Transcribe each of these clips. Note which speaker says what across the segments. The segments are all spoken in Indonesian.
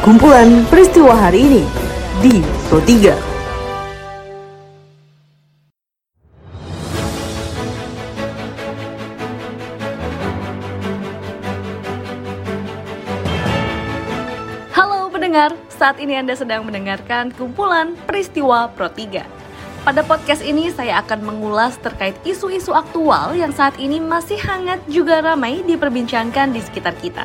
Speaker 1: kumpulan peristiwa hari ini di Pro 3.
Speaker 2: pendengar, saat ini Anda sedang mendengarkan kumpulan peristiwa Pro 3. Pada podcast ini saya akan mengulas terkait isu-isu aktual yang saat ini masih hangat juga ramai diperbincangkan di sekitar kita.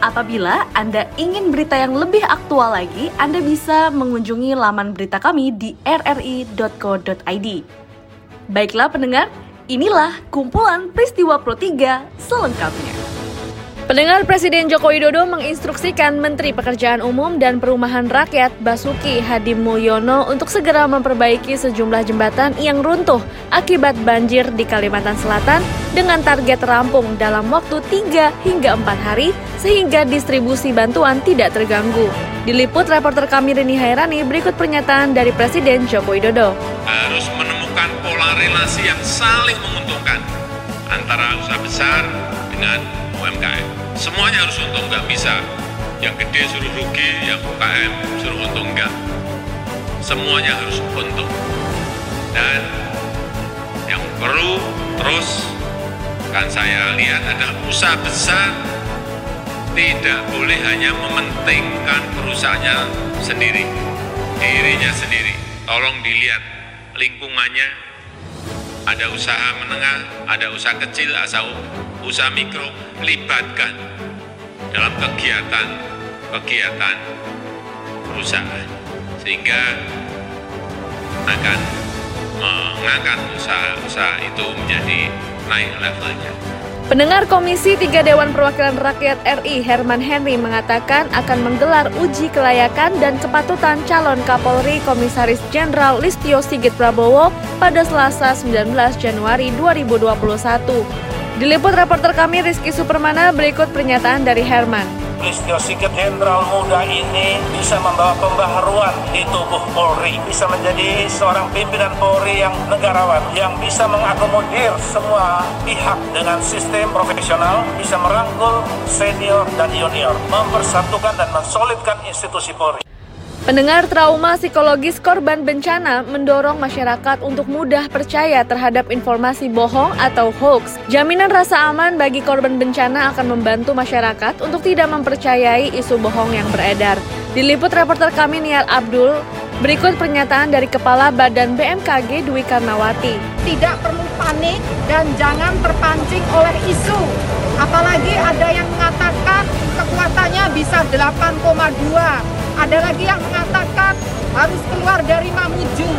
Speaker 2: Apabila Anda ingin berita yang lebih aktual lagi, Anda bisa mengunjungi laman berita kami di rri.co.id. Baiklah pendengar, inilah kumpulan peristiwa Pro 3 selengkapnya. Pendengar Presiden Joko Widodo menginstruksikan Menteri Pekerjaan Umum dan Perumahan Rakyat Basuki Hadi Mulyono untuk segera memperbaiki sejumlah jembatan yang runtuh akibat banjir di Kalimantan Selatan dengan target rampung dalam waktu 3 hingga 4 hari sehingga distribusi bantuan tidak terganggu. Diliput reporter kami Rini Hairani berikut pernyataan dari Presiden Joko Widodo.
Speaker 3: Harus menemukan pola relasi yang saling menguntungkan antara usaha besar dengan UMKM. Semuanya harus untung, nggak bisa. Yang gede suruh rugi, yang UKM suruh untung, nggak. Semuanya harus untung. Dan yang perlu terus kan saya lihat ada usaha besar tidak boleh hanya mementingkan perusahaannya sendiri, dirinya sendiri. Tolong dilihat lingkungannya, ada usaha menengah, ada usaha kecil, asal usaha mikro libatkan dalam kegiatan-kegiatan perusahaan sehingga akan mengangkat usaha-usaha itu menjadi naik levelnya.
Speaker 2: Pendengar Komisi 3 Dewan Perwakilan Rakyat RI Herman Henry mengatakan akan menggelar uji kelayakan dan kepatutan calon Kapolri Komisaris Jenderal Listio Sigit Prabowo pada Selasa 19 Januari 2021. Diliput reporter kami Rizky Supermana berikut pernyataan dari Herman.
Speaker 4: Listio Sigit Jenderal muda ini bisa membawa pembaharuan di tubuh Polri, bisa menjadi seorang pimpinan Polri yang negarawan, yang bisa mengakomodir semua pihak dengan sistem profesional, bisa merangkul senior dan junior, mempersatukan dan mensolidkan institusi Polri.
Speaker 2: Pendengar trauma psikologis korban bencana mendorong masyarakat untuk mudah percaya terhadap informasi bohong atau hoax. Jaminan rasa aman bagi korban bencana akan membantu masyarakat untuk tidak mempercayai isu bohong yang beredar. Diliput reporter kami Nial Abdul, berikut pernyataan dari Kepala Badan BMKG Dwi Karnawati.
Speaker 5: Tidak perlu panik dan jangan terpancing oleh isu. Apalagi ada yang mengatakan kekuatannya bisa 8,2 ada lagi yang mengatakan harus keluar dari Mamuju.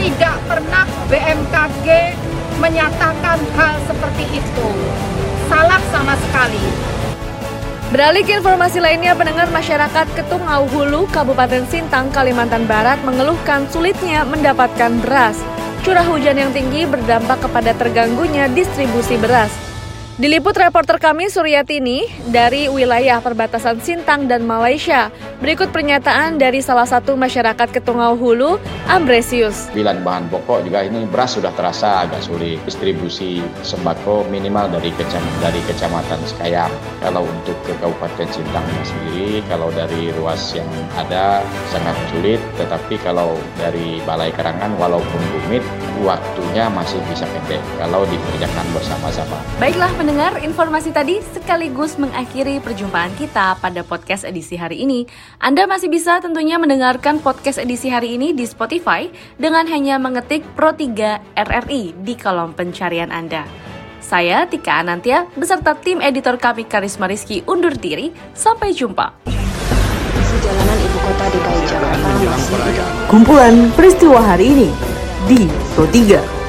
Speaker 5: Tidak pernah BMKG menyatakan hal seperti itu. Salah sama sekali.
Speaker 2: Beralih ke informasi lainnya, pendengar masyarakat Ketungau Hulu, Kabupaten Sintang, Kalimantan Barat mengeluhkan sulitnya mendapatkan beras. Curah hujan yang tinggi berdampak kepada terganggunya distribusi beras. Diliput reporter kami Suryatini dari wilayah perbatasan Sintang dan Malaysia. Berikut pernyataan dari salah satu masyarakat Ketungau Hulu, Ambresius.
Speaker 6: Bilan bahan pokok juga ini beras sudah terasa agak sulit. Distribusi sembako minimal dari kecamatan dari kecamatan Sekayam. Kalau untuk ke Kabupaten Sintang sendiri, kalau dari ruas yang ada sangat sulit. Tetapi kalau dari Balai Kerangan, walaupun rumit, waktunya masih bisa pendek kalau dikerjakan bersama-sama.
Speaker 2: Baiklah, pendengar, informasi tadi sekaligus mengakhiri perjumpaan kita pada podcast edisi hari ini. Anda masih bisa tentunya mendengarkan podcast edisi hari ini di Spotify dengan hanya mengetik Pro 3 RRI di kolom pencarian Anda. Saya Tika Anantia beserta tim editor kami Karisma Rizky undur diri. Sampai jumpa.
Speaker 1: Jalanan ibu kota DKI Jakarta masih Kumpulan peristiwa hari ini di Pro 3.